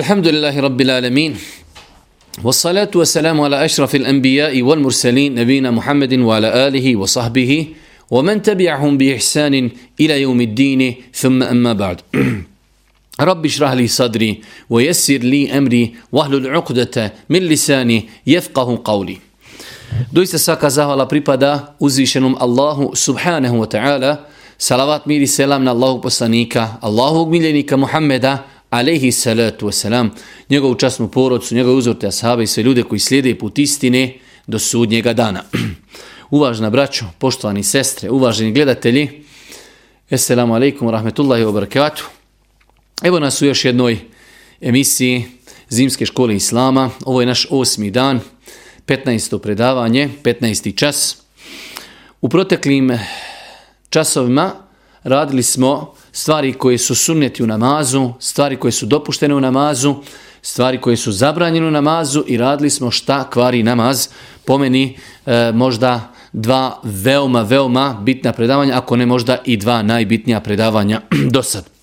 الحمد لله رب العالمين والصلاة والسلام على أشرف الأنبياء والمرسلين نبينا محمد وعلى آله وصحبه ومن تبعهم بإحسان إلى يوم الدين ثم أما بعد رب اشرح لي صدري ويسر لي أمري واهل العقدة من لساني يفقه قولي Doista svaka zahvala pripada uzvišenom Allahu subhanahu wa ta'ala. Salavat mir i selam na Allahu poslanika, Allahu miljenika Muhammeda, alaihi salatu wasalam, njegovu časnu porodcu, njegove uzorte ashaba i sve ljude koji slijede put istine do sudnjega dana. Uvažna braćo, poštovani sestre, uvaženi gledatelji, Assalamu alaikum rahmetullahi wa barakatuh. Evo nas u još jednoj emisiji Zimske škole Islama. Ovo je naš osmi dan, 15. predavanje, 15. čas. U proteklim časovima radili smo stvari koje su sunneti u namazu, stvari koje su dopuštene u namazu, stvari koje su zabranjene u namazu i radili smo šta kvari namaz. Pomeni e, možda dva veoma, veoma bitna predavanja, ako ne možda i dva najbitnija predavanja do sad.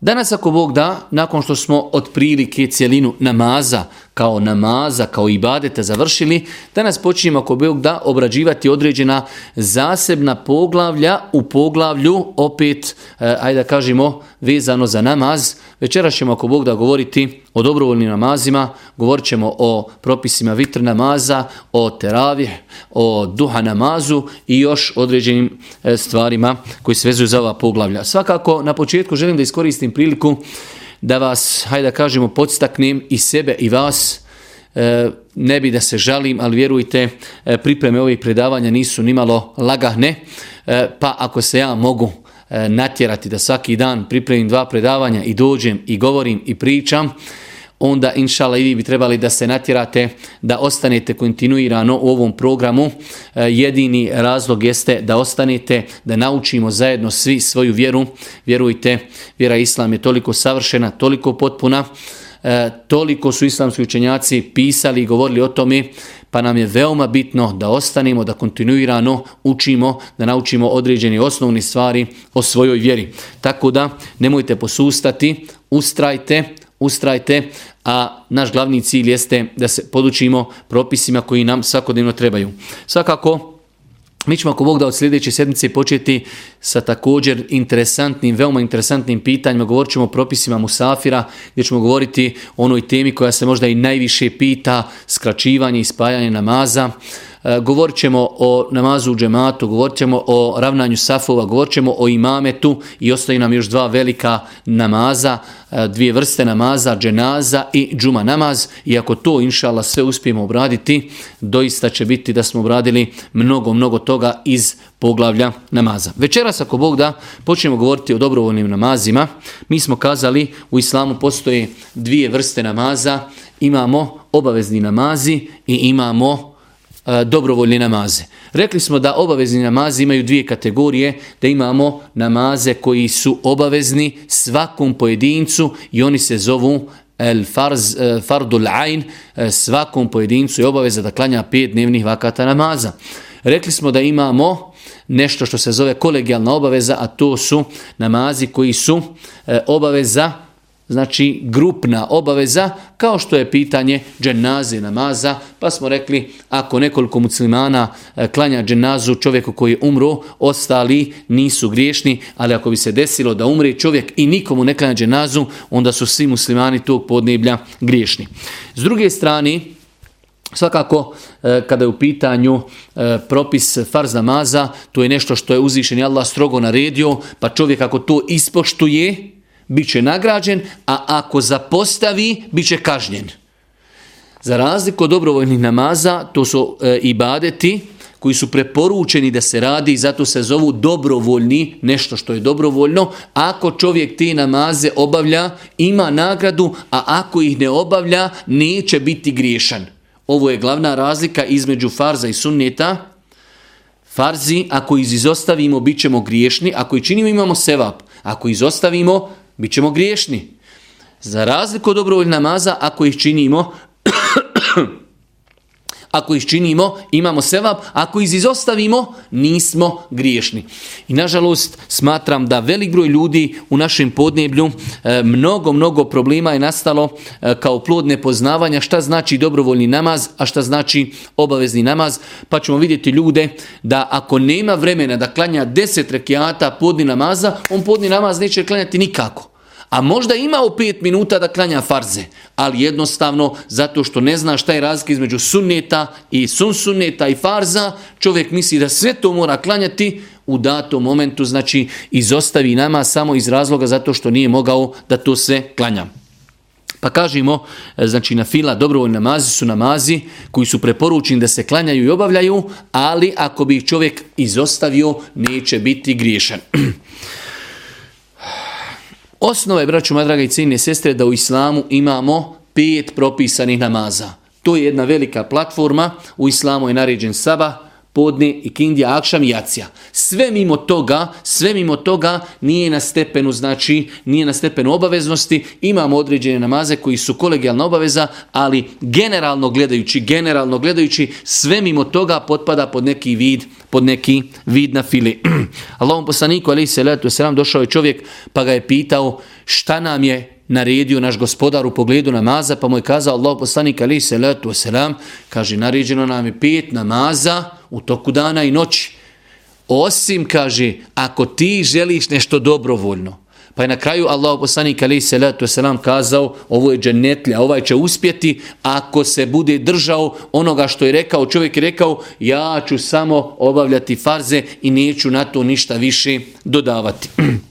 Danas ako Bog da, nakon što smo otprilike cijelinu namaza, kao namaza, kao ibadeta završili, danas počinjemo ako Bog da obrađivati određena zasebna poglavlja u poglavlju, opet, eh, ajde da kažemo, vezano za namaz. Večera ćemo ako Bog da govoriti o dobrovoljnim namazima, govorit ćemo o propisima vitr namaza, o teravih, o duha namazu i još određenim e, stvarima koji se vezuju za ova poglavlja. Svakako, na početku želim da iskoristim priliku da vas, hajde da kažemo, podstaknem i sebe i vas, e, ne bi da se žalim, ali vjerujte, e, pripreme ovih predavanja nisu nimalo lagahne, pa ako se ja mogu E, natjerati da svaki dan pripremim dva predavanja i dođem i govorim i pričam, onda inšala i vi bi trebali da se natjerate da ostanete kontinuirano u ovom programu. E, jedini razlog jeste da ostanete, da naučimo zajedno svi svoju vjeru. Vjerujte, vjera Islam je toliko savršena, toliko potpuna, e, toliko su islamski učenjaci pisali i govorili o tome, pa nam je veoma bitno da ostanemo, da kontinuirano učimo, da naučimo određene osnovne stvari o svojoj vjeri. Tako da nemojte posustati, ustrajte, ustrajte, a naš glavni cilj jeste da se podučimo propisima koji nam svakodnevno trebaju. Svakako, mi ćemo ako Bog da od sljedeće sedmice početi sa također interesantnim, veoma interesantnim pitanjima. Govorit ćemo o propisima Musafira, gdje ćemo govoriti o onoj temi koja se možda i najviše pita, skraćivanje i spajanje namaza. E, govorit ćemo o namazu u džematu, govorit ćemo o ravnanju safova, govorit ćemo o imametu i ostaje nam još dva velika namaza, e, dvije vrste namaza, dženaza i džuma namaz. I ako to, inšala, sve uspijemo obraditi, doista će biti da smo obradili mnogo, mnogo toga iz poglavlja namaza. Večeras, ako Bog da, počnemo govoriti o dobrovoljnim namazima. Mi smo kazali, u islamu postoje dvije vrste namaza, imamo obavezni namazi i imamo dobrovoljne namaze. Rekli smo da obavezni namazi imaju dvije kategorije, da imamo namaze koji su obavezni svakom pojedincu i oni se zovu el farz, e, fardul ain, e, svakom pojedincu je obaveza da klanja pet dnevnih vakata namaza. Rekli smo da imamo nešto što se zove kolegijalna obaveza, a to su namazi koji su e, obaveza znači grupna obaveza, kao što je pitanje dženaze namaza, pa smo rekli ako nekoliko muslimana e, klanja dženazu čovjeku koji je umro, ostali nisu griješni, ali ako bi se desilo da umre čovjek i nikomu ne klanja dženazu, onda su svi muslimani tog podneblja griješni. S druge strane, Svakako, e, kada je u pitanju e, propis farz namaza, to je nešto što je uzvišen i Allah strogo naredio, pa čovjek ako to ispoštuje, bit će nagrađen, a ako zapostavi, bit će kažnjen. Za razliku od dobrovoljnih namaza, to su e, ibadeti koji su preporučeni da se radi i zato se zovu dobrovoljni, nešto što je dobrovoljno. Ako čovjek te namaze obavlja, ima nagradu, a ako ih ne obavlja, neće biti griješan. Ovo je glavna razlika između farza i sunneta. Farzi, ako izostavimo, bit ćemo griješni. Ako ih činimo, imamo sevap. Ako izostavimo, bit ćemo griješni. Za razliku od dobrovoljnog namaza, ako ih činimo, Ako ih činimo, imamo sevap. Ako ih izostavimo, nismo griješni. I nažalost, smatram da velik broj ljudi u našem podneblju e, mnogo, mnogo problema je nastalo e, kao plod nepoznavanja šta znači dobrovoljni namaz, a šta znači obavezni namaz. Pa ćemo vidjeti ljude da ako nema vremena da klanja deset rekiata podni namaza, on podni namaz neće klanjati nikako. A možda ima u pet minuta da klanja farze, ali jednostavno zato što ne zna šta je razlika između sunneta i sun sunneta i farza, čovjek misli da sve to mora klanjati u datom momentu, znači izostavi nama samo iz razloga zato što nije mogao da to sve klanja. Pa kažemo, e, znači na fila dobrovoljni namazi su namazi koji su preporučeni da se klanjaju i obavljaju, ali ako bi ih čovjek izostavio, neće biti griješan. Osnova je, braću, moja draga i cijenine sestre, da u islamu imamo pet propisanih namaza. To je jedna velika platforma. U islamu je naređen sabah, podne i kindija, akšam i jacija. Sve mimo toga, sve mimo toga nije na stepenu, znači nije na stepenu obaveznosti. Imamo određene namaze koji su kolegijalna obaveza, ali generalno gledajući, generalno gledajući, sve mimo toga potpada pod neki vid, pod neki vid na fili. Allahom poslaniku, ali se letu selam, došao je čovjek pa ga je pitao šta nam je naredio naš gospodar u pogledu namaza, pa mu je kazao Allah poslanik ali se letu selam, kaže naređeno nam je pet namaza u toku dana i noći. Osim, kaže, ako ti želiš nešto dobrovoljno, pa je na kraju Allah poslanik ali se letu selam kazao, ovo je dženetlja, ovaj će uspjeti ako se bude držao onoga što je rekao, čovjek je rekao, ja ću samo obavljati farze i neću na to ništa više dodavati.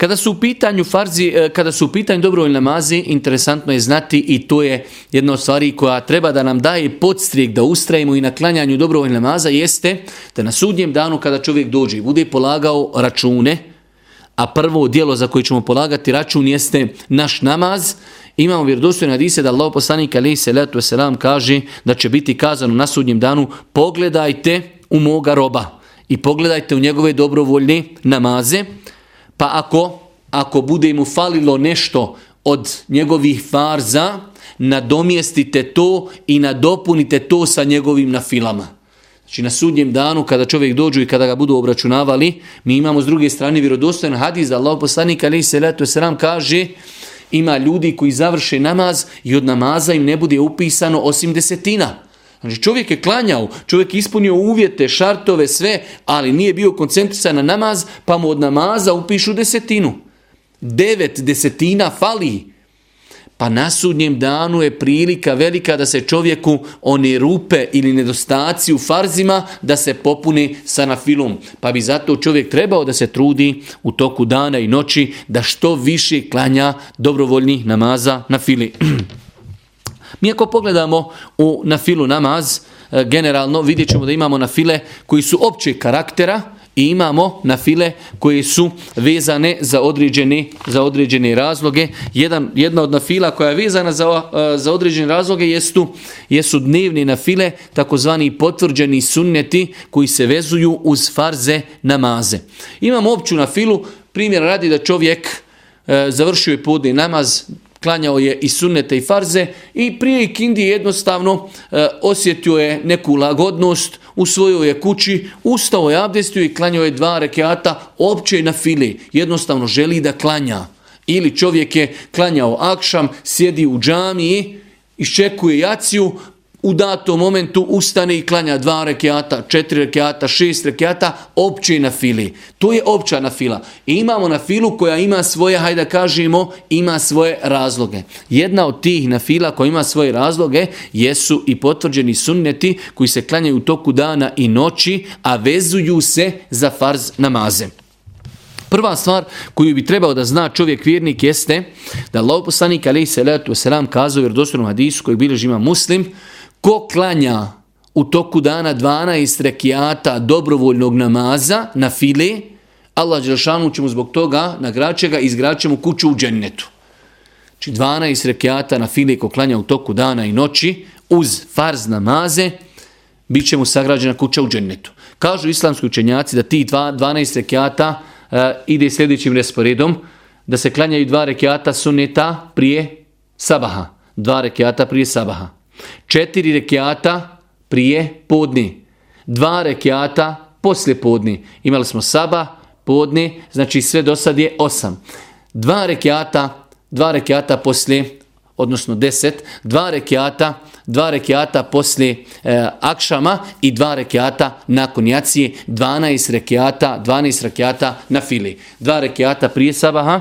Kada su u pitanju farzi, eh, kada su u pitanju dobrovoljni namazi, interesantno je znati i to je jedna od stvari koja treba da nam daje podstrijek da ustrajimo i na klanjanju dobrovoljnih namaza jeste da na sudnjem danu kada čovjek dođe i bude polagao račune, a prvo dijelo za koje ćemo polagati račun jeste naš namaz, imamo vjerodostojne hadise da Allah poslanik alejhi salatu vesselam kaže da će biti kazano na sudnjem danu pogledajte u moga roba i pogledajte u njegove dobrovoljne namaze pa ako, ako bude mu falilo nešto od njegovih farza, nadomjestite to i nadopunite to sa njegovim nafilama. Znači na sudnjem danu kada čovjek dođu i kada ga budu obračunavali, mi imamo s druge strane vjerodostojan hadis da Allah poslanik ali salatu wasalam kaže ima ljudi koji završe namaz i od namaza im ne bude upisano osim desetina. Znači čovjek je klanjao, čovjek je ispunio uvjete, šartove, sve, ali nije bio koncentrisan na namaz, pa mu od namaza upišu desetinu. Devet desetina fali. Pa na sudnjem danu je prilika velika da se čovjeku one rupe ili nedostaci u farzima da se popune sa nafilom. Pa bi zato čovjek trebao da se trudi u toku dana i noći da što više klanja dobrovoljnih namaza na fili. Mi ako pogledamo u na filu namaz, e, generalno vidjet ćemo da imamo na file koji su općeg karaktera i imamo na file koje su vezane za određene, za određene razloge. Jedan, jedna od nafila koja je vezana za, e, za određene razloge jestu, jesu dnevni nafile, takozvani potvrđeni sunneti koji se vezuju uz farze namaze. Imamo opću na filu, primjer radi da čovjek e, završio je podni namaz, klanjao je i sunnete i farze i prije ikindi jednostavno e, osjetio je neku lagodnost, u svojoj je kući, ustao je abdestio i klanjao je dva rekiata opće na fili. Jednostavno želi da klanja. Ili čovjek je klanjao akšam, sjedi u džamiji, iščekuje jaciju, u datom momentu ustane i klanja dva rekiata, četiri rekiata, šest rekiata, opće na fili. To je opća na fila. I imamo na filu koja ima svoje, hajde da kažemo, ima svoje razloge. Jedna od tih na fila koja ima svoje razloge jesu i potvrđeni sunneti koji se klanjaju u toku dana i noći, a vezuju se za farz namaze. Prva stvar koju bi trebao da zna čovjek vjernik jeste da Allah poslanik alaihi salatu wasalam kazao u vjerodostojnom hadisu koji bilježi ima muslim, Ko klanja u toku dana 12 rekiata dobrovoljnog namaza na file, Allah Đelšanu će mu zbog toga nagraće ga i izgraće mu kuću u džennetu. Znači 12 rekiata na file ko klanja u toku dana i noći uz farz namaze, bit će mu sagrađena kuća u džennetu. Kažu islamski učenjaci da ti 12 rekiata e, ide sljedećim resporedom, da se klanjaju dva rekiata suneta prije sabaha. Dva rekiata prije sabaha četiri rekiata prije podni, dva rekiata poslije podni. Imali smo saba, podni, znači sve do sad je osam. Dva rekiata, dva rekiata poslije, odnosno deset, dva rekiata, dva rekiata poslije e, akšama i dva rekiata nakon jacije, 12 rekiata, 12 rekiata na fili. Dva rekiata prije sabaha,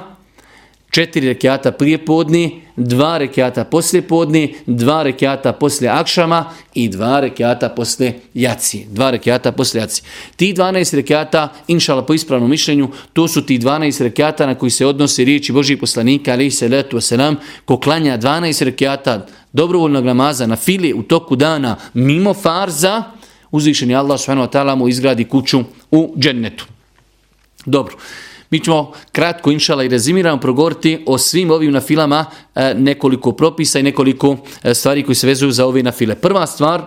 četiri rekiata prije podni, dva rekiata poslije podni, dva rekiata poslije akšama i dva rekiata poslije jaci. Dva rekiata poslije jaci. Ti 12 rekiata, inšala po ispravnom mišljenju, to su ti 12 rekiata na koji se odnose riječi Božih poslanika, ali se letu wasalam, ko klanja 12 rekiata dobrovoljnog namaza na fili u toku dana mimo farza, uzvišeni Allah subhanahu wa ta'ala mu izgradi kuću u džennetu. Dobro. Mi ćemo kratko, inšala, i rezimiramo progovoriti o svim ovim nafilama e, nekoliko propisa i nekoliko e, stvari koji se vezuju za ove nafile. Prva stvar,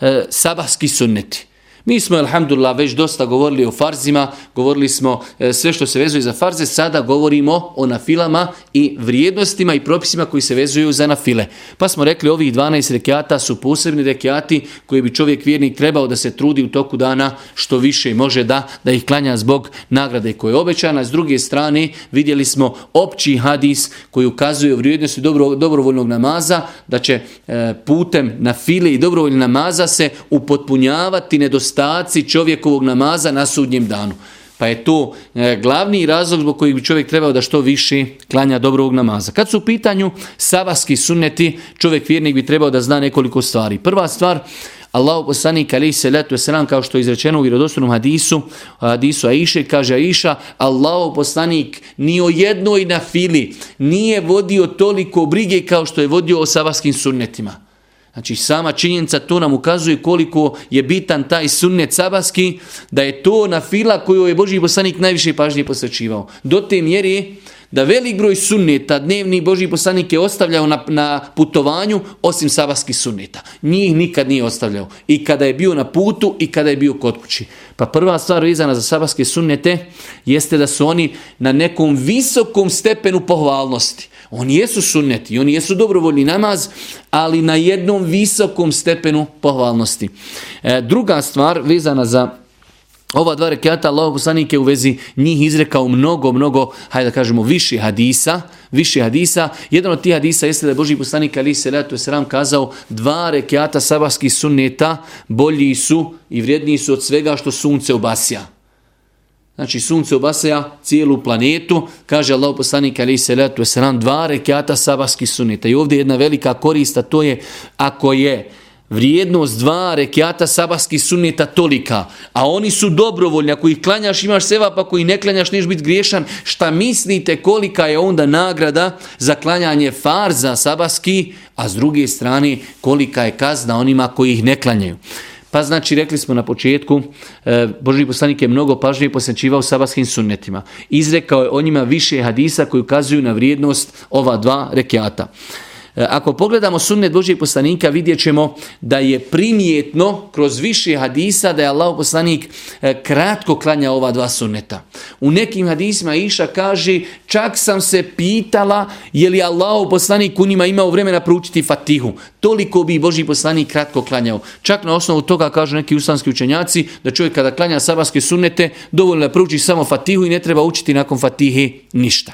e, sabahski sunneti. Mi smo, alhamdulillah, već dosta govorili o farzima, govorili smo e, sve što se vezuje za farze, sada govorimo o nafilama i vrijednostima i propisima koji se vezuju za nafile. Pa smo rekli, ovih 12 rekiata su posebni rekiati koji bi čovjek vjernik trebao da se trudi u toku dana što više može da, da ih klanja zbog nagrade koje je obećana. S druge strane, vidjeli smo opći hadis koji ukazuje vrijednosti dobro, dobrovoljnog namaza, da će e, putem nafile i dobrovoljnog namaza se upotpunjavati nedostatak nedostaci čovjekovog namaza na sudnjem danu. Pa je to e, glavni razlog zbog kojeg bi čovjek trebao da što više klanja dobrog namaza. Kad su u pitanju sabahski sunneti, čovjek vjernik bi trebao da zna nekoliko stvari. Prva stvar, Allahu poslanik alejhi salatu vesselam kao što je izrečeno u vjerodostojnom hadisu, hadisu Aiše kaže Aisha, Allahu poslanik ni o jednoj nafili nije vodio toliko brige kao što je vodio o sabahskim sunnetima. Znači sama činjenica to nam ukazuje koliko je bitan taj sunnet sabaski, da je to na fila koju je Boži poslanik najviše pažnje posvećivao. Do te mjeri da velik broj sunneta dnevni Boži poslanik je ostavljao na, na putovanju osim sabaskih sunneta. Njih nikad nije ostavljao. I kada je bio na putu i kada je bio kod kući. Pa prva stvar vezana za sabaske sunnete jeste da su oni na nekom visokom stepenu pohvalnosti. Oni jesu sunneti, oni jesu dobrovoljni namaz, ali na jednom visokom stepenu pohvalnosti. E, druga stvar vezana za ova dva rekiata, Allah poslanik je u vezi njih izrekao mnogo, mnogo, hajde da kažemo, više hadisa, više hadisa. Jedan od tih hadisa jeste da je Boži poslanik Ali se Esram kazao dva rekiata sabahskih sunneta bolji su i vrijedniji su od svega što sunce obasja. Znači sunce obasaja cijelu planetu, kaže Allah poslanik ali se letu sram dva rekiata sabahski suneta. I ovdje jedna velika korista, to je ako je vrijednost dva rekiata sabahskih sunneta tolika, a oni su dobrovoljni, ako ih klanjaš imaš seva, pa ako ih ne klanjaš neš biti griješan, šta mislite kolika je onda nagrada za klanjanje farza sabahski, a s druge strane kolika je kazna onima koji ih ne klanjaju. Pa znači, rekli smo na početku, e, Boži poslanik je mnogo pažnje posjećivao sabaskim sunnetima. Izrekao je o njima više hadisa koji ukazuju na vrijednost ova dva rekiata. E, ako pogledamo sunnet Božijeg poslanika vidjet ćemo da je primjetno kroz više hadisa da je Allah poslanik e, kratko klanja ova dva sunneta. U nekim hadisima Iša kaže čak sam se pitala je li Allah poslanik u njima imao vremena proučiti fatihu. Toliko bi Boži poslanik kratko klanjao. Čak na osnovu toga kažu neki islamski učenjaci da čovjek kada klanja sabarske sunnete dovoljno da prouči samo fatihu i ne treba učiti nakon fatihe ništa.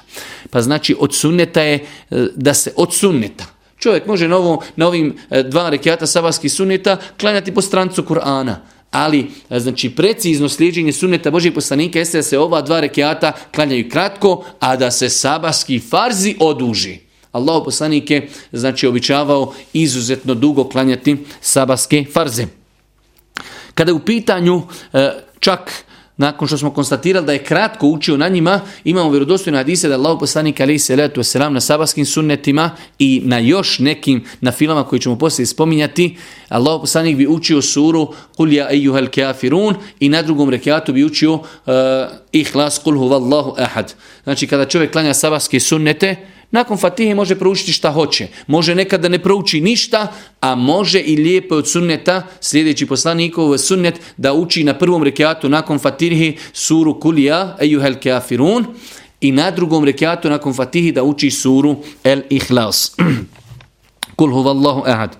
Pa znači od sunneta je e, da se od sunneta Čovjek može na, ovo, na ovim e, dva rekiata sabahskih suneta klanjati po strancu Kur'ana. Ali, e, znači, precizno slijedženje suneta Božih poslanika jeste da se ova dva rekiata klanjaju kratko, a da se sabahski farzi oduži. Allah poslanik je, znači, običavao izuzetno dugo klanjati sabaske farze. Kada je u pitanju e, čak nakon što smo konstatirali da je kratko učio na njima, imamo vjerodostojne hadise da Allah poslanik ali se letu selam na sabaskim sunnetima i na još nekim na filama koji ćemo poslije spominjati, Allah poslanik bi učio suru Kul ja ejuhel kafirun i na drugom rekiatu bi učio e, uh, ihlas kul huvallahu ahad. Znači kada čovjek klanja sabaske sunnete, nakon Fatihe može proučiti šta hoće. Može nekad da ne prouči ništa, a može i lijepo od sunneta, sljedeći poslanikov sunnet, da uči na prvom rekiatu nakon Fatihe suru Kulija, ejuhel kafirun, i na drugom rekiatu nakon Fatihi da uči suru El Ihlas. Kul huvallahu ahad.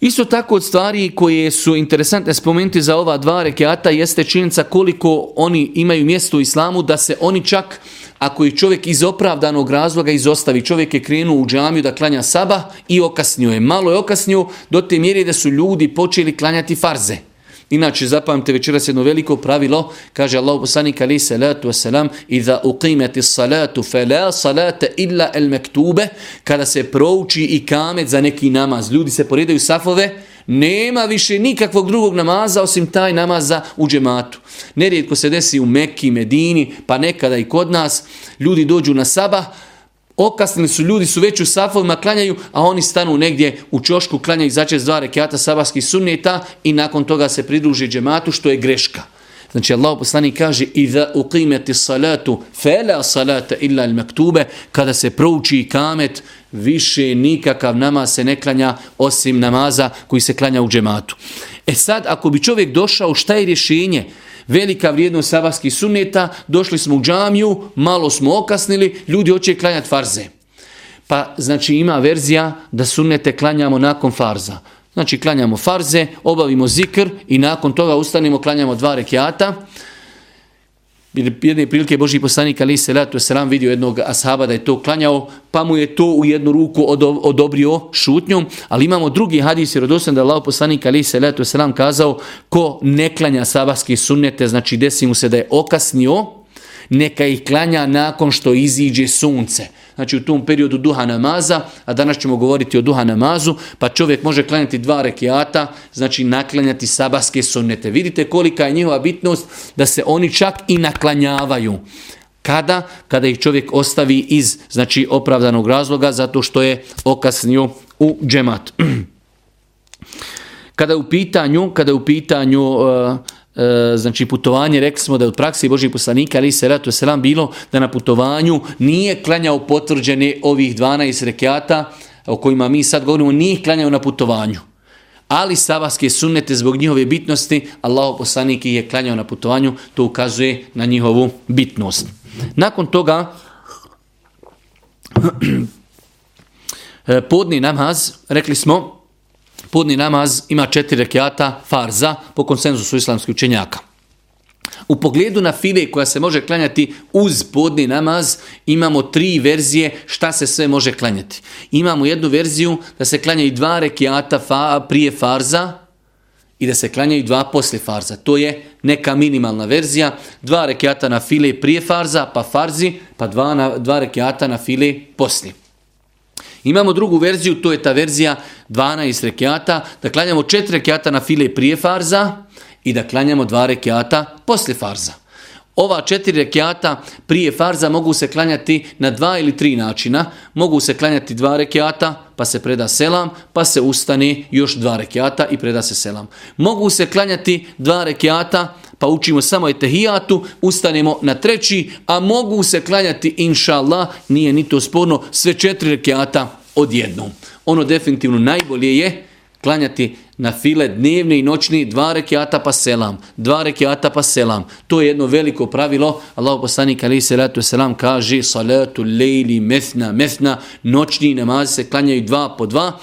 Isto tako od stvari koje su interesantne spomenuti za ova dva rekiata jeste činjenica koliko oni imaju mjesto u islamu da se oni čak ako je čovjek iz opravdanog razloga izostavi, čovjek je krenuo u džamiju da klanja saba i okasnio je. Malo je okasnio do te mjere da su ljudi počeli klanjati farze. Inače, zapamte večeras jedno veliko pravilo, kaže Allah poslanik ali salatu wasalam, iza uqimati salatu fe la salata illa el mektube, kada se prouči i kamet za neki namaz. Ljudi se poredaju safove, nema više nikakvog drugog namaza osim taj namaza u džematu. Nerijetko se desi u Mekki, Medini, pa nekada i kod nas, ljudi dođu na sabah, okasnili su ljudi, su već u safovima, klanjaju, a oni stanu negdje u čošku, klanjaju začest dva rekiata sabahskih sunneta i nakon toga se pridruži džematu, što je greška. Znači Allah poslani kaže iza uqimeti salatu fela salata illa al maktube kada se prouči kamet više nikakav namaz se ne klanja osim namaza koji se klanja u džematu. E sad ako bi čovjek došao šta je rješenje? velika vrijednost sabahskih sunneta, došli smo u džamiju, malo smo okasnili, ljudi hoće klanjati farze. Pa znači ima verzija da sunnete klanjamo nakon farza. Znači klanjamo farze, obavimo zikr i nakon toga ustanemo, klanjamo dva rekiata. Jedne prilike Boži poslanik ali Selatu selam vidio jednog ashaba da je to klanjao, pa mu je to u jednu ruku odobrio šutnjom, ali imamo drugi hadis jer odosam da je Allah poslanik ali Selatu selam kazao ko ne klanja sabahske sunnete, znači desi mu se da je okasnio, neka ih klanja nakon što iziđe sunce. Znači u tom periodu duha namaza, a danas ćemo govoriti o duha namazu, pa čovjek može klanjati dva rekiata, znači naklanjati sabaske sunnete. Vidite kolika je njihova bitnost da se oni čak i naklanjavaju. Kada? Kada ih čovjek ostavi iz znači opravdanog razloga zato što je okasnio u džemat. kada je u pitanju, kada je u pitanju uh, E, znači putovanje, rekli smo da je od praksi Božih poslanika, ali se ratu selam bilo da na putovanju nije klanjao potvrđene ovih 12 rekiata o kojima mi sad govorimo, nije klanjao na putovanju. Ali sabahske sunnete zbog njihove bitnosti, Allah poslanik je klanjao na putovanju, to ukazuje na njihovu bitnost. Nakon toga, e, podni namaz, rekli smo, podni namaz ima četiri rekiata farza po konsenzusu islamskih učenjaka. U pogledu na file koja se može klanjati uz podni namaz imamo tri verzije šta se sve može klanjati. Imamo jednu verziju da se klanjaju dva rekiata fa, prije farza i da se klanjaju dva poslije farza. To je neka minimalna verzija. Dva rekiata na file prije farza pa farzi pa dva, na, dva rekiata na file poslije. Imamo drugu verziju, to je ta verzija 12 rekiata, da klanjamo 4 rekiata na file prije farza i da klanjamo 2 rekiata poslije farza. Ova četiri rekiata prije farza mogu se klanjati na dva ili tri načina. Mogu se klanjati dva rekiata, pa se preda selam, pa se ustane još dva rekiata i preda se selam. Mogu se klanjati dva rekiata, pa učimo samo etehijatu, ustanemo na treći, a mogu se klanjati, inša Allah, nije ni to sporno, sve četiri rekiata odjednom. Ono definitivno najbolje je klanjati na file dnevni i noćni dva rekiata pa selam. Dva rekiata pa selam. To je jedno veliko pravilo. Allah poslanik ali salatu selam kaže salatu lejli methna methna noćni namazi se klanjaju dva po dva.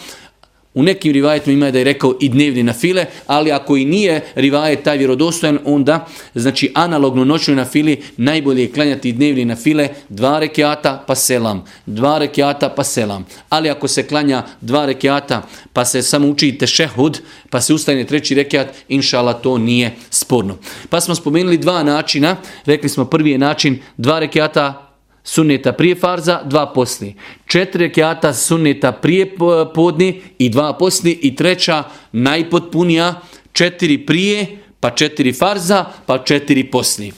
U nekim rivajetima ima da je rekao i dnevni na file, ali ako i nije rivajet taj vjerodostojan, onda znači analogno noćnoj na fili najbolje je klanjati dnevni na file dva rekiata pa selam. Dva rekiata pa selam. Ali ako se klanja dva rekiata pa se samo uči tešehud, pa se ustane treći rekiat, inšala to nije sporno. Pa smo spomenuli dva načina. Rekli smo prvi je način dva rekiata sunneta prije farza, dva poslije. Četiri rekiata sunneta prije podni i dva poslije. I treća, najpotpunija, četiri prije, pa četiri farza, pa četiri poslije.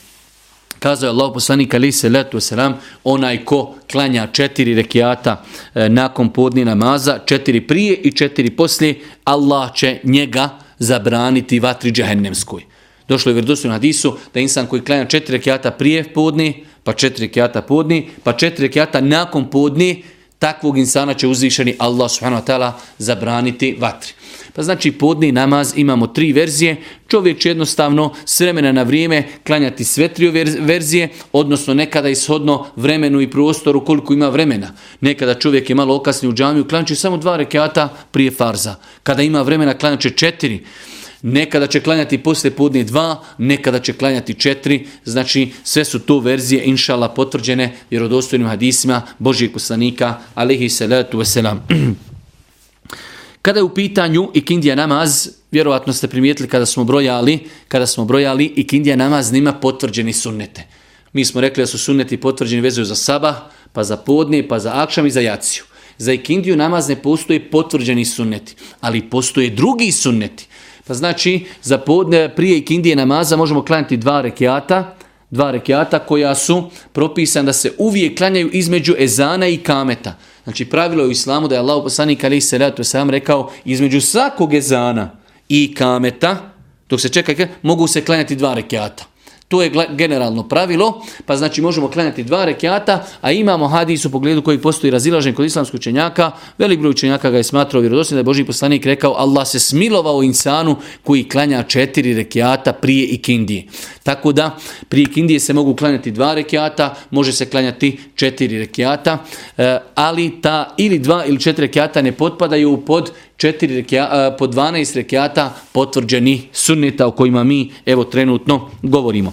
Kazao je Allah poslanik ali se letu selam, onaj ko klanja četiri rekiata e, nakon podni namaza, četiri prije i četiri poslije, Allah će njega zabraniti vatri džahennemskoj. Došlo je vjerodostojno hadisu da insan koji klanja četiri rekiata prije podni, pa četiri rekiata podni, pa četiri rekiata nakon podni, takvog insana će uzvišeni Allah subhanahu wa ta'ala zabraniti vatri. Pa Pa znači podni namaz imamo tri verzije. Čovjek će jednostavno s vremena na vrijeme klanjati sve tri verzije, odnosno nekada ishodno vremenu i prostoru koliko ima vremena. Nekada čovjek je malo okasni u džamiju, klanjaće samo dva rekiata prije farza. Kada ima vremena klanjaće četiri. Nekada će klanjati poslije podne dva, nekada će klanjati četiri. Znači sve su to verzije inšala potvrđene vjerodostojnim hadisima Božijeg poslanika alihi salatu wasalam. Kada je u pitanju ikindija namaz, vjerovatno ste primijetili kada smo brojali, kada smo brojali ikindija namaz nima potvrđeni sunnete. Mi smo rekli da su sunneti potvrđeni vezuju za sabah, pa za podne, pa za akšam i za jaciju. Za ikindiju namaz ne postoje potvrđeni sunneti, ali postoje drugi sunneti. Pa znači, za podne, prije ikindije namaza možemo klanjati dva rekiata, dva rekiata koja su propisane da se uvijek klanjaju između ezana i kameta. Znači pravilo je u islamu da je Allah poslanik ali se sam rekao između svakog ezana i kameta, dok se čeka, mogu se klanjati dva rekiata. To je generalno pravilo, pa znači možemo klanjati dva rekiata, a imamo hadis u pogledu koji postoji razilažen kod islamskog učenjaka. Velik broj učenjaka ga je smatrao vjerodostojnim da je Boži poslanik rekao Allah se smilovao insanu koji klanja četiri rekiata prije ikindije. Tako da prije ikindije se mogu klanjati dva rekiata, može se klanjati četiri rekiata, e, ali ta ili dva ili četiri rekiata ne potpadaju pod četiri rekiata, po 12 rekiata potvrđeni sunneta o kojima mi evo trenutno govorimo.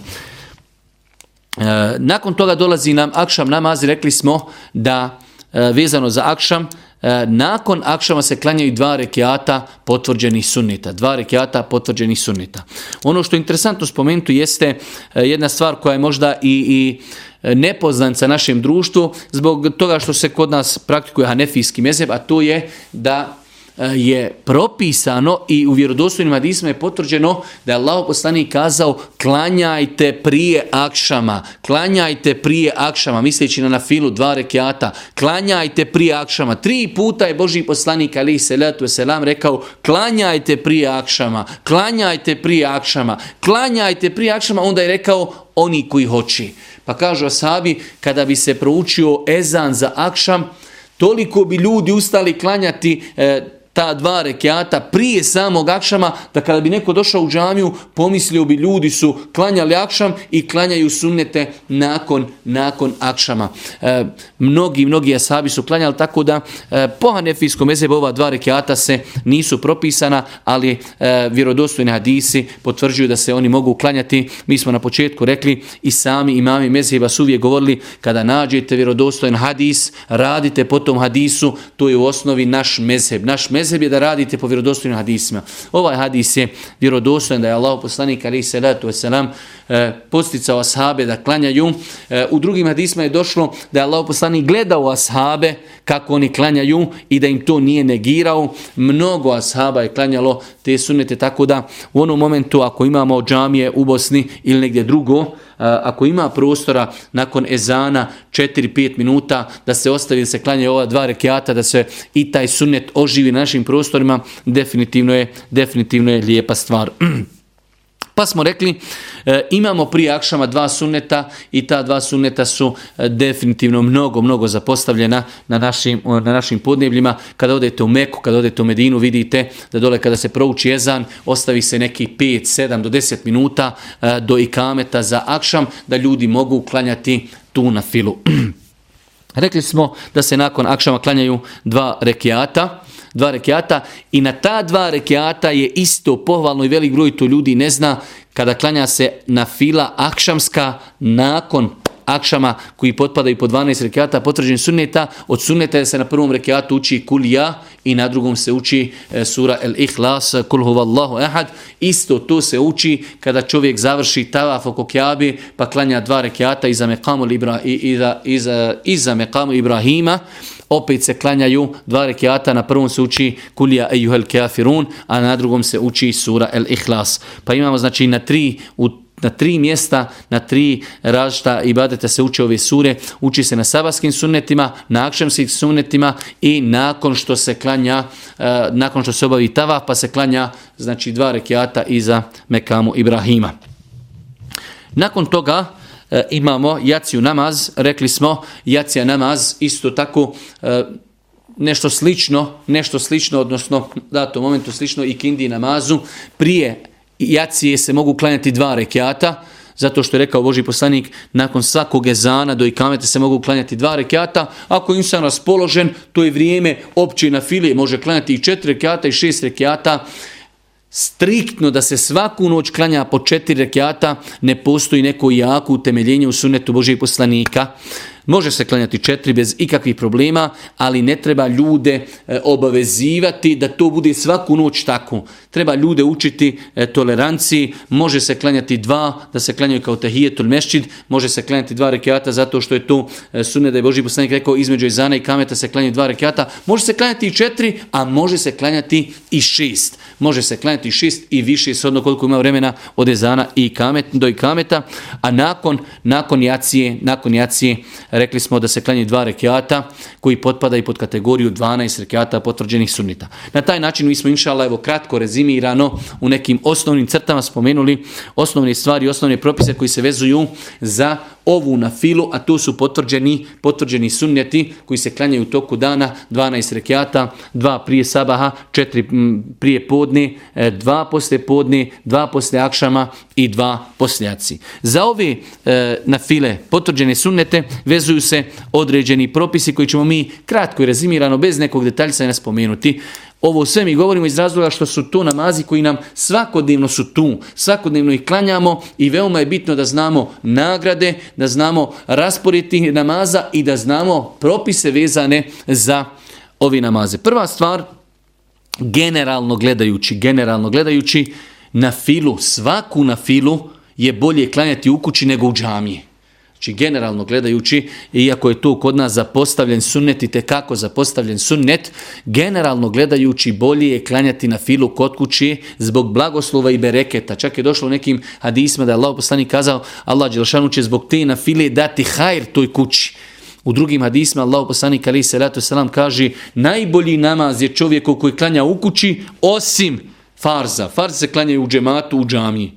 E, nakon toga dolazi nam akšam namaz, rekli smo da e, vezano za akšam, e, nakon akšama se klanjaju dva rekiata potvrđenih sunnita. Dva rekiata potvrđenih sunnita. Ono što je interesantno spomenuti jeste e, jedna stvar koja je možda i, i e, nepoznanca našem društvu zbog toga što se kod nas praktikuje hanefijski mezeb, a to je da Eh, je propisano i u vjerodostojnim hadisima je potvrđeno da je Allah poslanik kazao klanjajte prije akšama, klanjajte prije akšama, misleći na nafilu dva rekiata, klanjajte prije akšama. Tri puta je Boži poslanik ali se letu selam rekao klanjajte prije akšama, klanjajte prije akšama, klanjajte prije akšama, onda je rekao oni koji hoći. Pa kažu asabi, kada bi se proučio ezan za akšam, toliko bi ljudi ustali klanjati e, ta dva rekiata prije samog akšama, da kada bi neko došao u džamiju, pomislio bi ljudi su klanjali akšam i klanjaju sunnete nakon, nakon akšama. E, mnogi, mnogi asabi su klanjali tako da e, po hanefijskom mezebu ova dva rekiata se nisu propisana, ali e, vjerodostojni hadisi potvrđuju da se oni mogu klanjati. Mi smo na početku rekli i sami imami mezheba su uvijek govorili kada nađete vjerodostojen hadis, radite po tom hadisu, to je u osnovi naš mezheb. Naš mezheb mezheb je da radite po vjerodostojnim hadisima. Ovaj hadis je vjerodostojan da je Allah poslanik ali se ratu selam e, posticao ashabe da klanjaju. E, u drugim hadisima je došlo da je Allah poslanik gledao ashabe kako oni klanjaju i da im to nije negirao. Mnogo ashaba je klanjalo te sunete tako da u onom momentu ako imamo džamije u Bosni ili negdje drugo, ako ima prostora nakon ezana 4-5 minuta da se ostavi da se klanje ova dva rekiata, da se i taj sunnet oživi na našim prostorima, definitivno je, definitivno je lijepa stvar. Pa smo rekli, e, imamo prije akšama dva sunneta i ta dva sunneta su e, definitivno mnogo, mnogo zapostavljena na našim, na našim podnebljima. Kada odete u Meku, kada odete u Medinu, vidite da dole kada se prouči jezan, ostavi se neki 5, 7 do 10 minuta e, do ikameta za akšam, da ljudi mogu uklanjati tu na filu. Rekli smo da se nakon akšama klanjaju dva rekiata, dva rekiata i na ta dva rekiata je isto pohvalno i velik broj to ljudi ne zna kada klanja se na fila akšamska nakon akšama koji potpadaju po 12 rekiata potvrđen sunneta. Od sunneta se na prvom rekiatu uči kulija i na drugom se uči e, sura El Ihlas, kul huvallahu ehad. Isto to se uči kada čovjek završi tavaf oko kjabi pa klanja dva rekiata iza mekamu, Ibra, iza, iza, iza mekamu Ibrahima opet se klanjaju dva rekiata, na prvom se uči kulija ejuhel kafirun, a na drugom se uči sura el ihlas. Pa imamo znači na tri u na tri mjesta, na tri različita ibadeta se uče ove sure, uči se na sabaskim sunnetima, na akšemskim sunnetima i nakon što se klanja, e, nakon što se obavi tava, pa se klanja znači dva rekiata iza Mekamu Ibrahima. Nakon toga e, imamo jaciju namaz, rekli smo jacija namaz isto tako e, nešto slično, nešto slično, odnosno datom momentu slično i kindi namazu, prije jacije se mogu klanjati dva rekiata, zato što je rekao Boži poslanik, nakon svakog ezana do ikameta se mogu klanjati dva rekiata, ako je insan raspoložen, to je vrijeme opće na filije, može klanjati i četiri rekiata i šest rekiata, striktno da se svaku noć klanja po četiri rekiata, ne postoji neko jako utemeljenje u sunetu Božijeg poslanika. Može se klanjati četiri bez ikakvih problema, ali ne treba ljude e, obavezivati da to bude svaku noć tako. Treba ljude učiti e, toleranciji, može se klanjati dva, da se klanjaju kao tahijetul mešćid, može se klanjati dva rekiata zato što je to e, sunne da je Boži poslanik rekao između izana i kameta se klanjaju dva rekiata. Može se klanjati i četiri, a može se klanjati i šest. Može se klanjati šest i više, sodno koliko ima vremena od ezana i kamet, do i kameta, a nakon, nakon jacije, nakon jacije rekli smo da se klanje dva rekiata koji potpada i pod kategoriju 12 rekiata potvrđenih sunnita. Na taj način mi smo inšala evo kratko rezimirano u nekim osnovnim crtama spomenuli osnovne stvari, osnovne propise koji se vezuju za ovu na filu, a to su potvrđeni, potvrđeni sunneti koji se klanjaju u toku dana, 12 rekiata, dva prije sabaha, četiri prije podne, dva posle podne, dva poslije akšama i dva posljaci. Za ove e, na file potvrđene sunnete vezuju se određeni propisi koji ćemo mi kratko i rezimirano bez nekog detaljca spomenuti. Ovo sve mi govorimo iz razloga što su to namazi koji nam svakodnevno su tu, svakodnevno ih klanjamo i veoma je bitno da znamo nagrade, da znamo rasporiti namaza i da znamo propise vezane za ovi namaze. Prva stvar, generalno gledajući, generalno gledajući, na filu, svaku na filu je bolje klanjati u kući nego u džamiji. Znači, generalno gledajući, iako je to kod nas zapostavljen sunnet i tekako zapostavljen sunnet, generalno gledajući bolje je klanjati na filu kod kući zbog blagoslova i bereketa. Čak je došlo u nekim hadisma da je Allah poslanik kazao, Allah Đelšanu će zbog te na file dati hajr toj kući. U drugim hadisma Allah poslanik ali se ratu selam kaže najbolji namaz je čovjeku koji klanja u kući osim farza. Farz se klanjaju u džematu, u džamiji.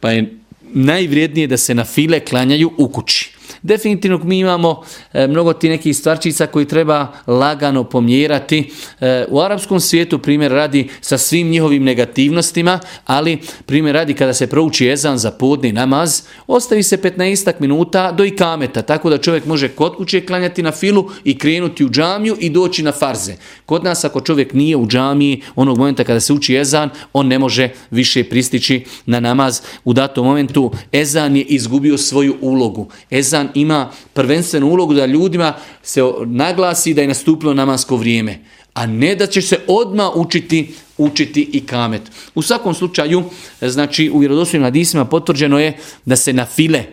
Pa je najvrijednije da se na file klanjaju u kući. Definitivno mi imamo e, mnogo ti nekih stvarčica koji treba lagano pomjerati. E, u arapskom svijetu primjer radi sa svim njihovim negativnostima, ali primjer radi kada se prouči ezan za podni namaz, ostavi se 15 minuta do ikameta, tako da čovjek može kod kuće klanjati na filu i krenuti u džamiju i doći na farze. Kod nas ako čovjek nije u džamiji, onog momenta kada se uči ezan, on ne može više pristići na namaz. U datom momentu ezan je izgubio svoju ulogu. Ezan ima prvenstvenu ulogu da ljudima se naglasi da je nastupilo namasko vrijeme, a ne da će se odma učiti učiti i kamet. U svakom slučaju, znači u vjerodostojnim hadisima potvrđeno je da se na file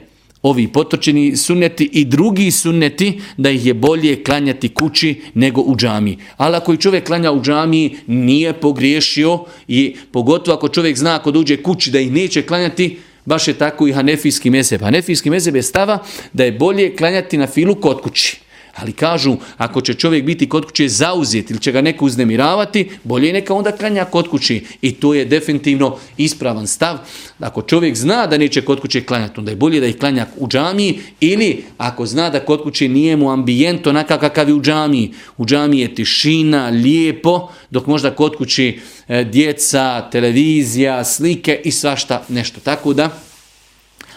ovi potočeni sunneti i drugi sunneti da ih je bolje klanjati kući nego u džamiji. Ali ako i čovjek klanja u džamiji nije pogriješio i pogotovo ako čovjek zna ako dođe kući da ih neće klanjati, Baš je tako i hanefijski mezeb. Hanefijski mezeb je stava da je bolje klanjati na filu kod kući. Ali kažu, ako će čovjek biti kod kuće zauzet ili će ga neko uznemiravati, bolje neka onda klanja kod kući. I to je definitivno ispravan stav. Ako čovjek zna da neće kod kuće klanjati, onda je bolje da ih klanja u džamiji ili ako zna da kod kuće nije mu ambijent onakav kakav je u džamiji. U džamiji je tišina, lijepo, dok možda kod kući e, djeca, televizija, slike i svašta nešto. Tako da,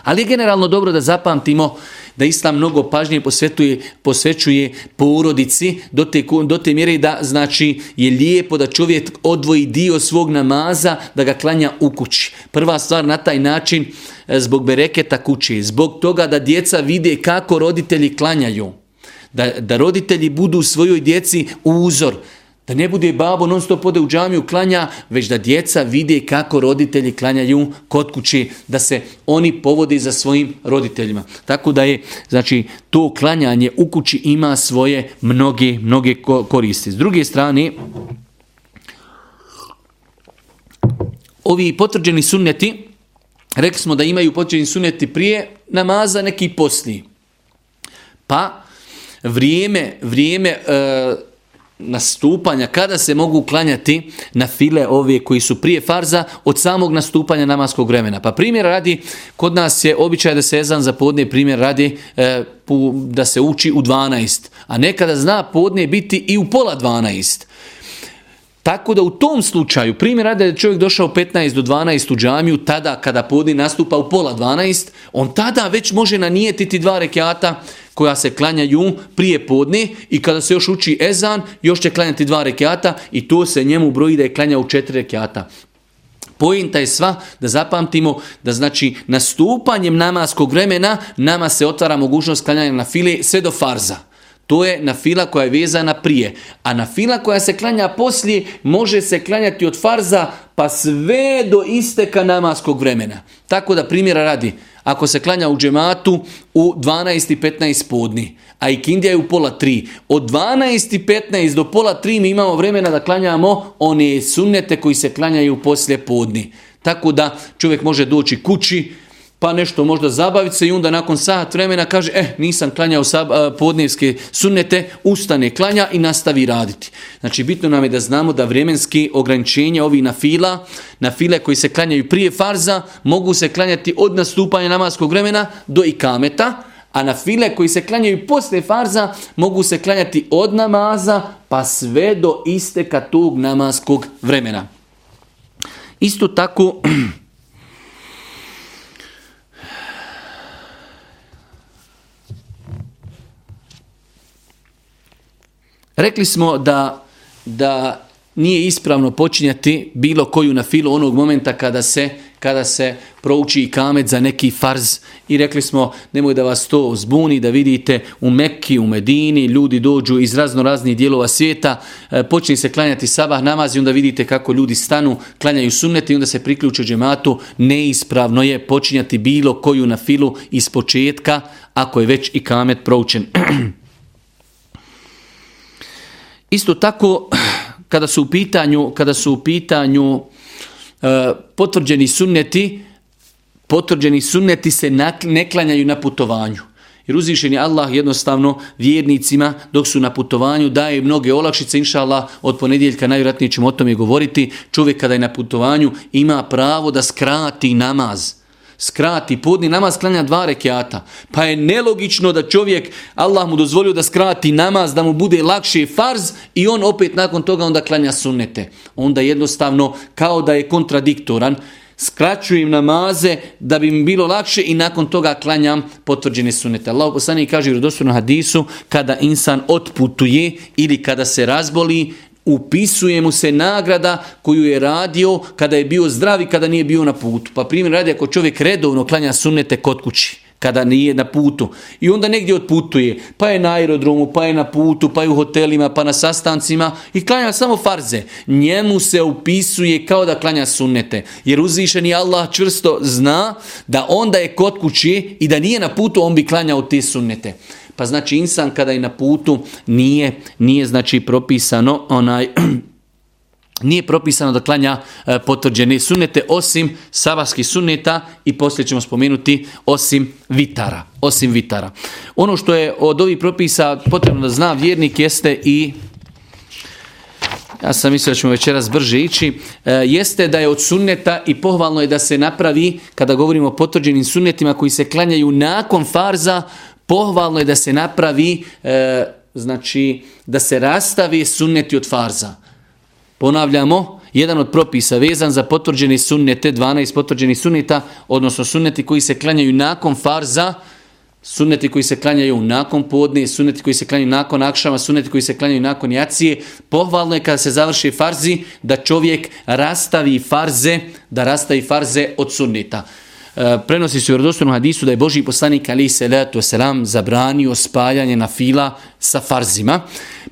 ali je generalno dobro da zapamtimo da Islam mnogo pažnje posvetuje, posvećuje porodici do te, do te mjere da znači je lijepo da čovjek odvoji dio svog namaza da ga klanja u kući. Prva stvar na taj način e, zbog bereketa kući, zbog toga da djeca vide kako roditelji klanjaju. Da, da roditelji budu svojoj djeci uzor. Da ne bude babo non stop ode u džamiju klanja, već da djeca vide kako roditelji klanjaju kod kući, da se oni povode za svojim roditeljima. Tako da je, znači, to klanjanje u kući ima svoje mnoge, mnoge koristi. S druge strane, ovi potvrđeni sunneti, rekli smo da imaju potvrđeni sunneti prije namaza, neki poslije. Pa, vrijeme, vrijeme, e, nastupanja, kada se mogu klanjati na file ove koji su prije farza od samog nastupanja namaskog vremena. Pa primjer radi, kod nas je običaj da se ezan za podne primjer radi e, da se uči u 12, a nekada zna podne biti i u pola 12. Tako da u tom slučaju, primjer radi da je čovjek došao 15 do 12 u džamiju, tada kada podni nastupa u pola 12, on tada već može nanijetiti dva rekiata koja se klanjaju prije podne i kada se još uči ezan, još će klanjati dva rekiata i to se njemu broji da je klanja u četiri rekiata. Pojenta je sva da zapamtimo da znači nastupanjem namaskog vremena nama se otvara mogućnost klanjanja na file sve do farza. To je na fila koja je vezana prije. A na fila koja se klanja poslije može se klanjati od farza pa sve do isteka namaskog vremena. Tako da primjera radi, ako se klanja u džematu u 12.15 podni, a i kindija je u pola 3, od 12.15 do pola 3 mi imamo vremena da klanjamo one sunnete koji se klanjaju poslje podni. Tako da čovjek može doći kući, pa nešto možda zabaviti se i onda nakon sat vremena kaže, eh, nisam klanjao podnevske sunnete, ustane, klanja i nastavi raditi. Znači, bitno nam je da znamo da vremenski ograničenja ovi na fila, na file koji se klanjaju prije farza, mogu se klanjati od nastupanja namaskog vremena do ikameta, a na file koji se klanjaju poslije farza mogu se klanjati od namaza pa sve do isteka tog namaskog vremena. Isto tako, Rekli smo da, da nije ispravno počinjati bilo koju na filu onog momenta kada se, kada se prouči i kamet za neki farz. I rekli smo nemoj da vas to zbuni da vidite u Mekki, u Medini ljudi dođu iz razno raznih dijelova svijeta e, počne se klanjati sabah namaz i onda vidite kako ljudi stanu klanjaju sunnete i onda se priključe džematu. Neispravno je počinjati bilo koju na filu iz početka ako je već i kamet proučen. Isto tako, kada su u pitanju, kada su u pitanju e, potvrđeni sunneti, potvrđeni sunneti se ne klanjaju na putovanju. Jer uzvišen je Allah jednostavno vjernicima dok su na putovanju daje mnoge olakšice, inša Allah, od ponedjeljka najvjerojatnije ćemo o tome govoriti. Čovjek kada je na putovanju ima pravo da skrati namaz skrati podni namaz klanja dva rekiata. Pa je nelogično da čovjek, Allah mu dozvolio da skrati namaz, da mu bude lakše farz i on opet nakon toga onda klanja sunnete. Onda jednostavno kao da je kontradiktoran. Skraćujem namaze da bi mi bilo lakše i nakon toga klanjam potvrđene sunnete. Allah poslanik kaže u hadisu kada insan otputuje ili kada se razboli, upisuje mu se nagrada koju je radio kada je bio zdrav i kada nije bio na putu. Pa primjer radi ako čovjek redovno klanja sunnete kod kući kada nije na putu. I onda negdje otputuje, pa je na aerodromu, pa je na putu, pa je u hotelima, pa na sastancima i klanja samo farze. Njemu se upisuje kao da klanja sunnete. Jer uzvišeni Allah čvrsto zna da onda je kod kući i da nije na putu, on bi klanjao te sunnete. Pa znači insan kada je na putu nije, nije znači propisano onaj nije propisano da klanja e, potvrđene sunnete osim sabahskih sunneta i poslije ćemo spomenuti osim vitara. Osim vitara. Ono što je od ovih propisa potrebno da zna vjernik jeste i ja sam mislio da ćemo večeras brže ići, e, jeste da je od sunneta i pohvalno je da se napravi, kada govorimo o potvrđenim sunnetima koji se klanjaju nakon farza, pohvalno je da se napravi, e, znači da se rastavi sunneti od farza. Ponavljamo, jedan od propisa vezan za potvrđeni sunnete, 12 potvrđenih sunneta, odnosno sunneti koji se klanjaju nakon farza, sunneti koji se klanjaju nakon podne, sunneti koji se klanjaju nakon akšama, sunneti koji se klanjaju nakon jacije. Pohvalno je kada se završi farzi da čovjek rastavi farze, da rastavi farze od sunneta. E, prenosi se u vjerodostojnom hadisu da je Boži poslanik ali se letu selam zabranio spaljanje na fila sa farzima.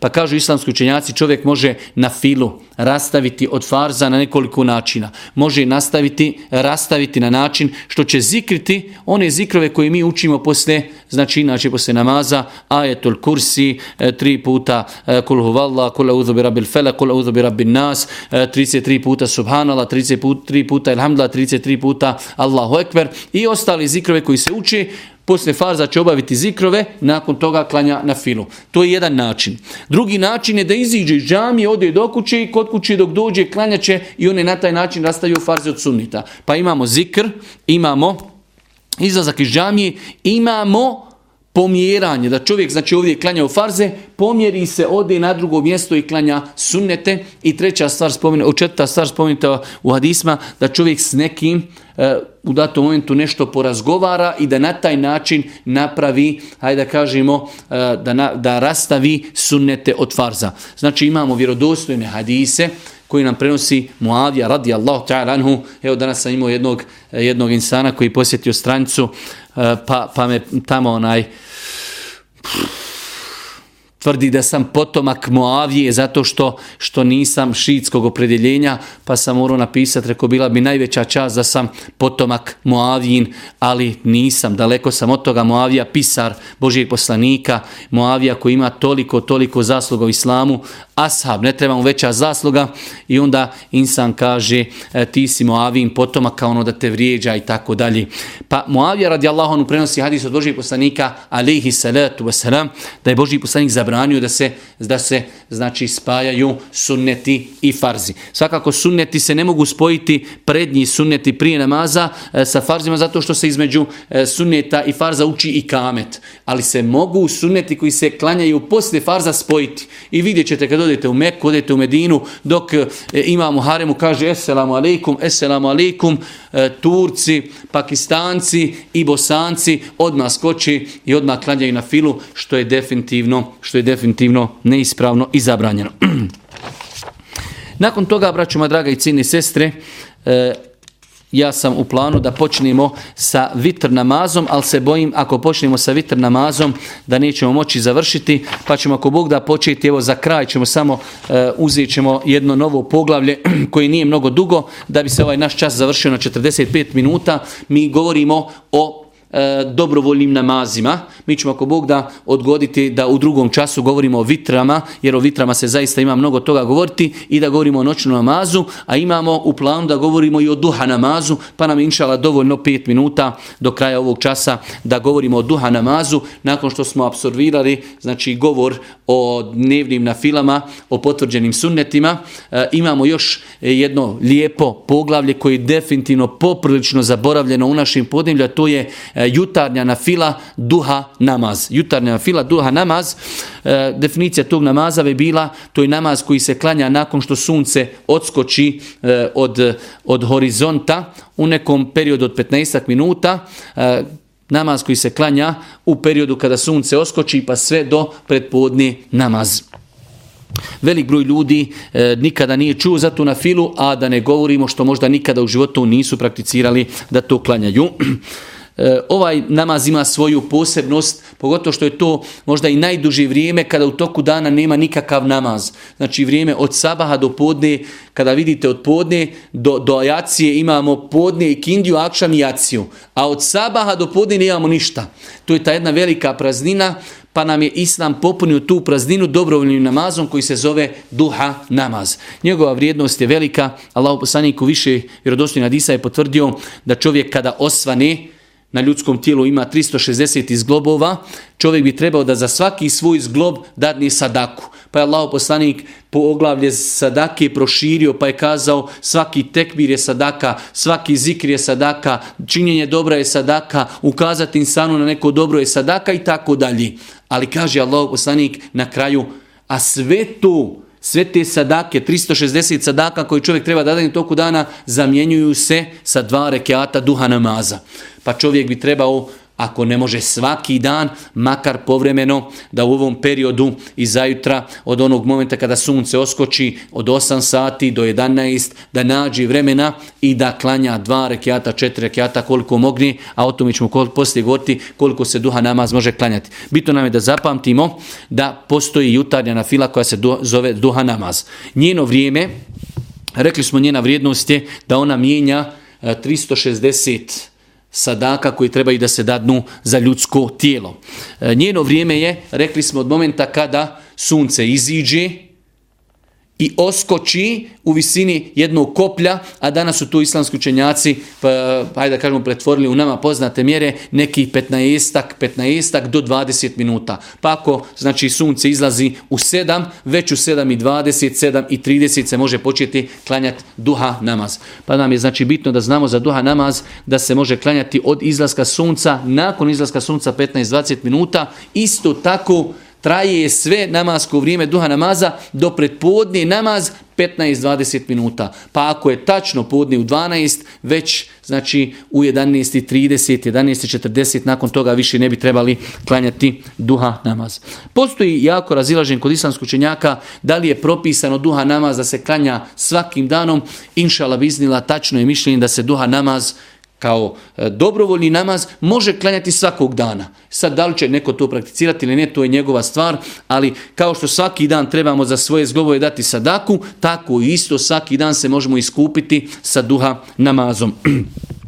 Pa kažu islamski učenjaci, čovjek može na filu rastaviti od farza na nekoliko načina. Može nastaviti, rastaviti na način što će zikriti one zikrove koje mi učimo posle, znači inače posle namaza, ajetul kursi, e, tri puta e, kul huvalla, kul audhu bi rabbil fela, kul audhu bi nas, 33 puta subhanallah, 33 puta ilhamdala, 33 puta Allahu ekber i ostali zikrove koji se uči posle farza će obaviti zikrove, nakon toga klanja na filu. To je jedan način. Drugi način je da iziđe iz džamije, ode do kuće i kod kuće dok dođe klanjaće i one na taj način rastaju farze od sunnita. Pa imamo zikr, imamo izlazak iz džamije, imamo pomjeranje, da čovjek znači ovdje klanja u farze, pomjeri se, ode na drugo mjesto i klanja sunnete. I treća stvar spomenuta, četvrta stvar spomenuta u hadisma, da čovjek s nekim uh, E, u datom momentu nešto porazgovara i da na taj način napravi, hajde da kažemo, e, da, da, da rastavi sunnete od farza. Znači imamo vjerodostojne hadise, koji nam prenosi Muavija radijallahu ta'ala anhu. Evo danas sam imao jednog, jednog insana koji posjetio stranicu e, pa, pa me tamo onaj tvrdi da sam potomak Moavije zato što što nisam šiitskog opredjeljenja, pa sam morao napisati, rekao bila bi najveća čast da sam potomak Moavijin, ali nisam, daleko sam od toga. Moavija, pisar Božijeg poslanika, Moavija koji ima toliko, toliko zasluga u islamu, ashab, ne treba mu veća zasluga. I onda insan kaže e, ti si Moavijin potomak kao ono da te vrijeđa i tako dalje. Pa Moavija radi anhu prenosi hadis od Božijeg poslanika, alihi salatu wasalam, da je Božiji poslanik za zabranio da se, da se znači spajaju sunneti i farzi. Svakako sunneti se ne mogu spojiti prednji sunneti prije namaza e, sa farzima zato što se između e, sunneta i farza uči i kamet. Ali se mogu sunneti koji se klanjaju poslije farza spojiti. I vidjet ćete kad odete u Meku, odete u Medinu, dok e, imamo haremu kaže Esselamu alaikum, Esselamu alaikum, e, Turci, Pakistanci i Bosanci odmah skoči i odmah klanjaju na filu, što je definitivno, što je je definitivno neispravno i zabranjeno. Nakon toga, braćuma draga i cijene sestre, e, ja sam u planu da počnemo sa vitr namazom, ali se bojim ako počnemo sa vitr namazom da nećemo moći završiti, pa ćemo ako Bog da početi, evo za kraj ćemo samo e, uzet ćemo jedno novo poglavlje koje nije mnogo dugo, da bi se ovaj naš čas završio na 45 minuta. Mi govorimo o E, dobrovoljnim namazima. Mi ćemo ako Bog da odgoditi da u drugom času govorimo o vitrama, jer o vitrama se zaista ima mnogo toga govoriti i da govorimo o noćnom namazu, a imamo u planu da govorimo i o duha namazu, pa nam inšala dovoljno 5 minuta do kraja ovog časa da govorimo o duha namazu, nakon što smo absorbirali znači govor o dnevnim nafilama, o potvrđenim sunnetima. E, imamo još jedno lijepo poglavlje koje je definitivno poprilično zaboravljeno u našim podnevlju, to je e, E, jutarnja na fila duha namaz. Jutarnja na fila duha namaz, e, definicija tog namaza bi bila, to je namaz koji se klanja nakon što sunce odskoči e, od, od horizonta u nekom periodu od 15 minuta, namaz koji se klanja u periodu kada sunce oskoči pa sve do predpodne namaz. Velik broj ljudi e, nikada nije čuo za tu na filu, a da ne govorimo što možda nikada u životu nisu prakticirali da to klanjaju. E, ovaj namaz ima svoju posebnost, pogotovo što je to možda i najduže vrijeme kada u toku dana nema nikakav namaz. Znači vrijeme od sabaha do podne, kada vidite od podne do, do ajacije imamo podne i kindiju, akšam i jaciju. A od sabaha do podne nemamo ništa. To je ta jedna velika praznina, pa nam je Islam popunio tu prazninu dobrovoljnim namazom koji se zove duha namaz. Njegova vrijednost je velika. Allah poslaniku više vjerodostojna Disa je potvrdio da čovjek kada osvane, na ljudskom tijelu ima 360 izglobova, čovjek bi trebao da za svaki svoj zglob dadne sadaku. Pa je Allah poslanik po oglavlje sadake proširio pa je kazao svaki tekbir je sadaka, svaki zikr je sadaka, činjenje dobra je sadaka, ukazati insanu na neko dobro je sadaka i tako dalje. Ali kaže Allah poslanik na kraju, a sve to sve te sadake, 360 sadaka koji čovjek treba da dani toku dana, zamjenjuju se sa dva rekiata duha namaza. Pa čovjek bi trebao ako ne može svaki dan, makar povremeno, da u ovom periodu i zajutra, od onog momenta kada sunce oskoči od 8 sati do 11, da nađi vremena i da klanja dva rekiata, četiri rekiata, koliko mogni, a o tome ćemo poslije govoriti koliko se duha namaz može klanjati. Bitno nam je da zapamtimo da postoji jutarnja na fila koja se zove duha namaz. Njeno vrijeme, rekli smo njena vrijednost je da ona mijenja e, 360 sadaka koji trebaju da se dadnu za ljudsko tijelo. E, njeno vrijeme je, rekli smo, od momenta kada sunce iziđe i oskoči u visini jednog koplja, a danas su tu islamski učenjaci, pa, hajde da kažemo, pretvorili u nama poznate mjere, neki 15-ak, 15 do 20 minuta. Pa ako, znači, sunce izlazi u 7, već u 7 i 20, 7 i 30 se može početi klanjati duha namaz. Pa nam je, znači, bitno da znamo za duha namaz da se može klanjati od izlaska sunca, nakon izlaska sunca 15-20 minuta, isto tako traje sve namasko vrijeme duha namaza do predpodnije namaz 15-20 minuta. Pa ako je tačno podne u 12, već znači u 11.30, 11.40, nakon toga više ne bi trebali klanjati duha namaz. Postoji jako razilažen kod islamskog učenjaka da li je propisano duha namaz da se klanja svakim danom. Inšala biznila tačno je mišljenje da se duha namaz kao e, dobrovoljni namaz može klanjati svakog dana. Sad da li će neko to prakticirati ili ne, to je njegova stvar, ali kao što svaki dan trebamo za svoje zglobove dati sadaku, tako isto svaki dan se možemo iskupiti sa duha namazom.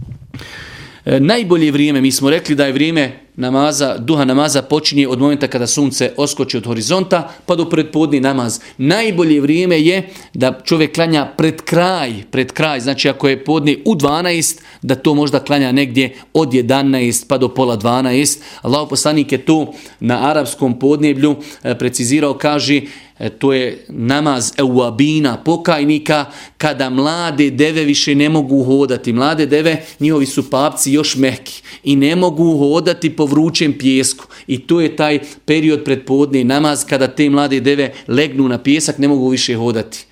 E, najbolje vrijeme, mi smo rekli da je vrijeme namaza, duha namaza počinje od momenta kada sunce oskoči od horizonta pa do predpodni namaz. Najbolje vrijeme je da čovjek klanja pred kraj, pred kraj, znači ako je podni u 12, da to možda klanja negdje od 11 pa do pola 12. Allah poslanik je to na arapskom podneblju e, precizirao, kaže E, to je namaz euabina, pokajnika, kada mlade deve više ne mogu hodati. Mlade deve, njihovi su papci još mehki i ne mogu hodati po vrućem pjesku. I to je taj period predpodne namaz kada te mlade deve legnu na pjesak, ne mogu više hodati.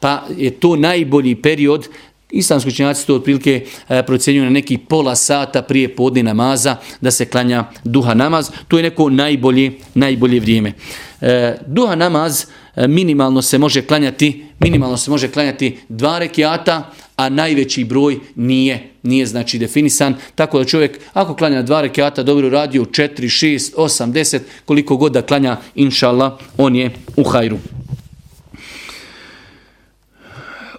Pa je to najbolji period Islamski učenjaci to otprilike e, procenjuju na neki pola sata prije podne namaza da se klanja duha namaz. To je neko najbolje, najbolje vrijeme. E, duha namaz e, minimalno se može klanjati minimalno se može klanjati dva rekiata, a najveći broj nije nije znači definisan, tako da čovjek ako klanja dva rekiata dobro radio 4, 6, 8, 10, koliko god da klanja, inšallah, on je u hajru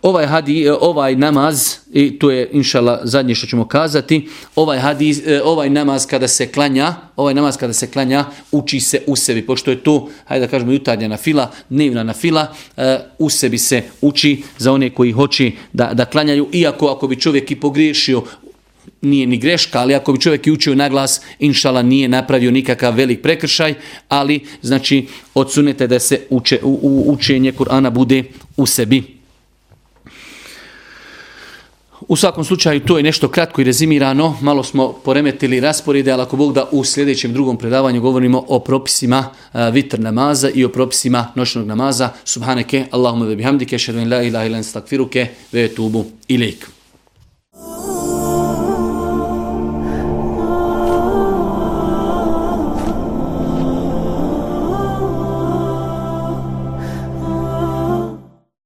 ovaj, hadi, e, ovaj namaz, i to je inšala zadnje što ćemo kazati, ovaj, hadis, e, ovaj namaz kada se klanja, ovaj namaz kada se klanja, uči se u sebi, pošto je to, hajde da kažemo, jutarnja nafila dnevna fila, e, u sebi se uči za one koji hoće da, da klanjaju, iako ako bi čovjek i pogriješio, nije ni greška, ali ako bi čovjek i učio na glas, inšala nije napravio nikakav velik prekršaj, ali znači odsunete da se uče, u, u, učenje Kur'ana bude u sebi. U svakom slučaju to je nešto kratko i rezimirano, malo smo poremetili rasporede, ali ako Bog da u sljedećem drugom predavanju govorimo o propisima e, vitr namaza i o propisima noćnog namaza. Subhaneke, Allahumma ve bihamdike, šedun la ilaha ilan stakfiruke, ve tubu ilik.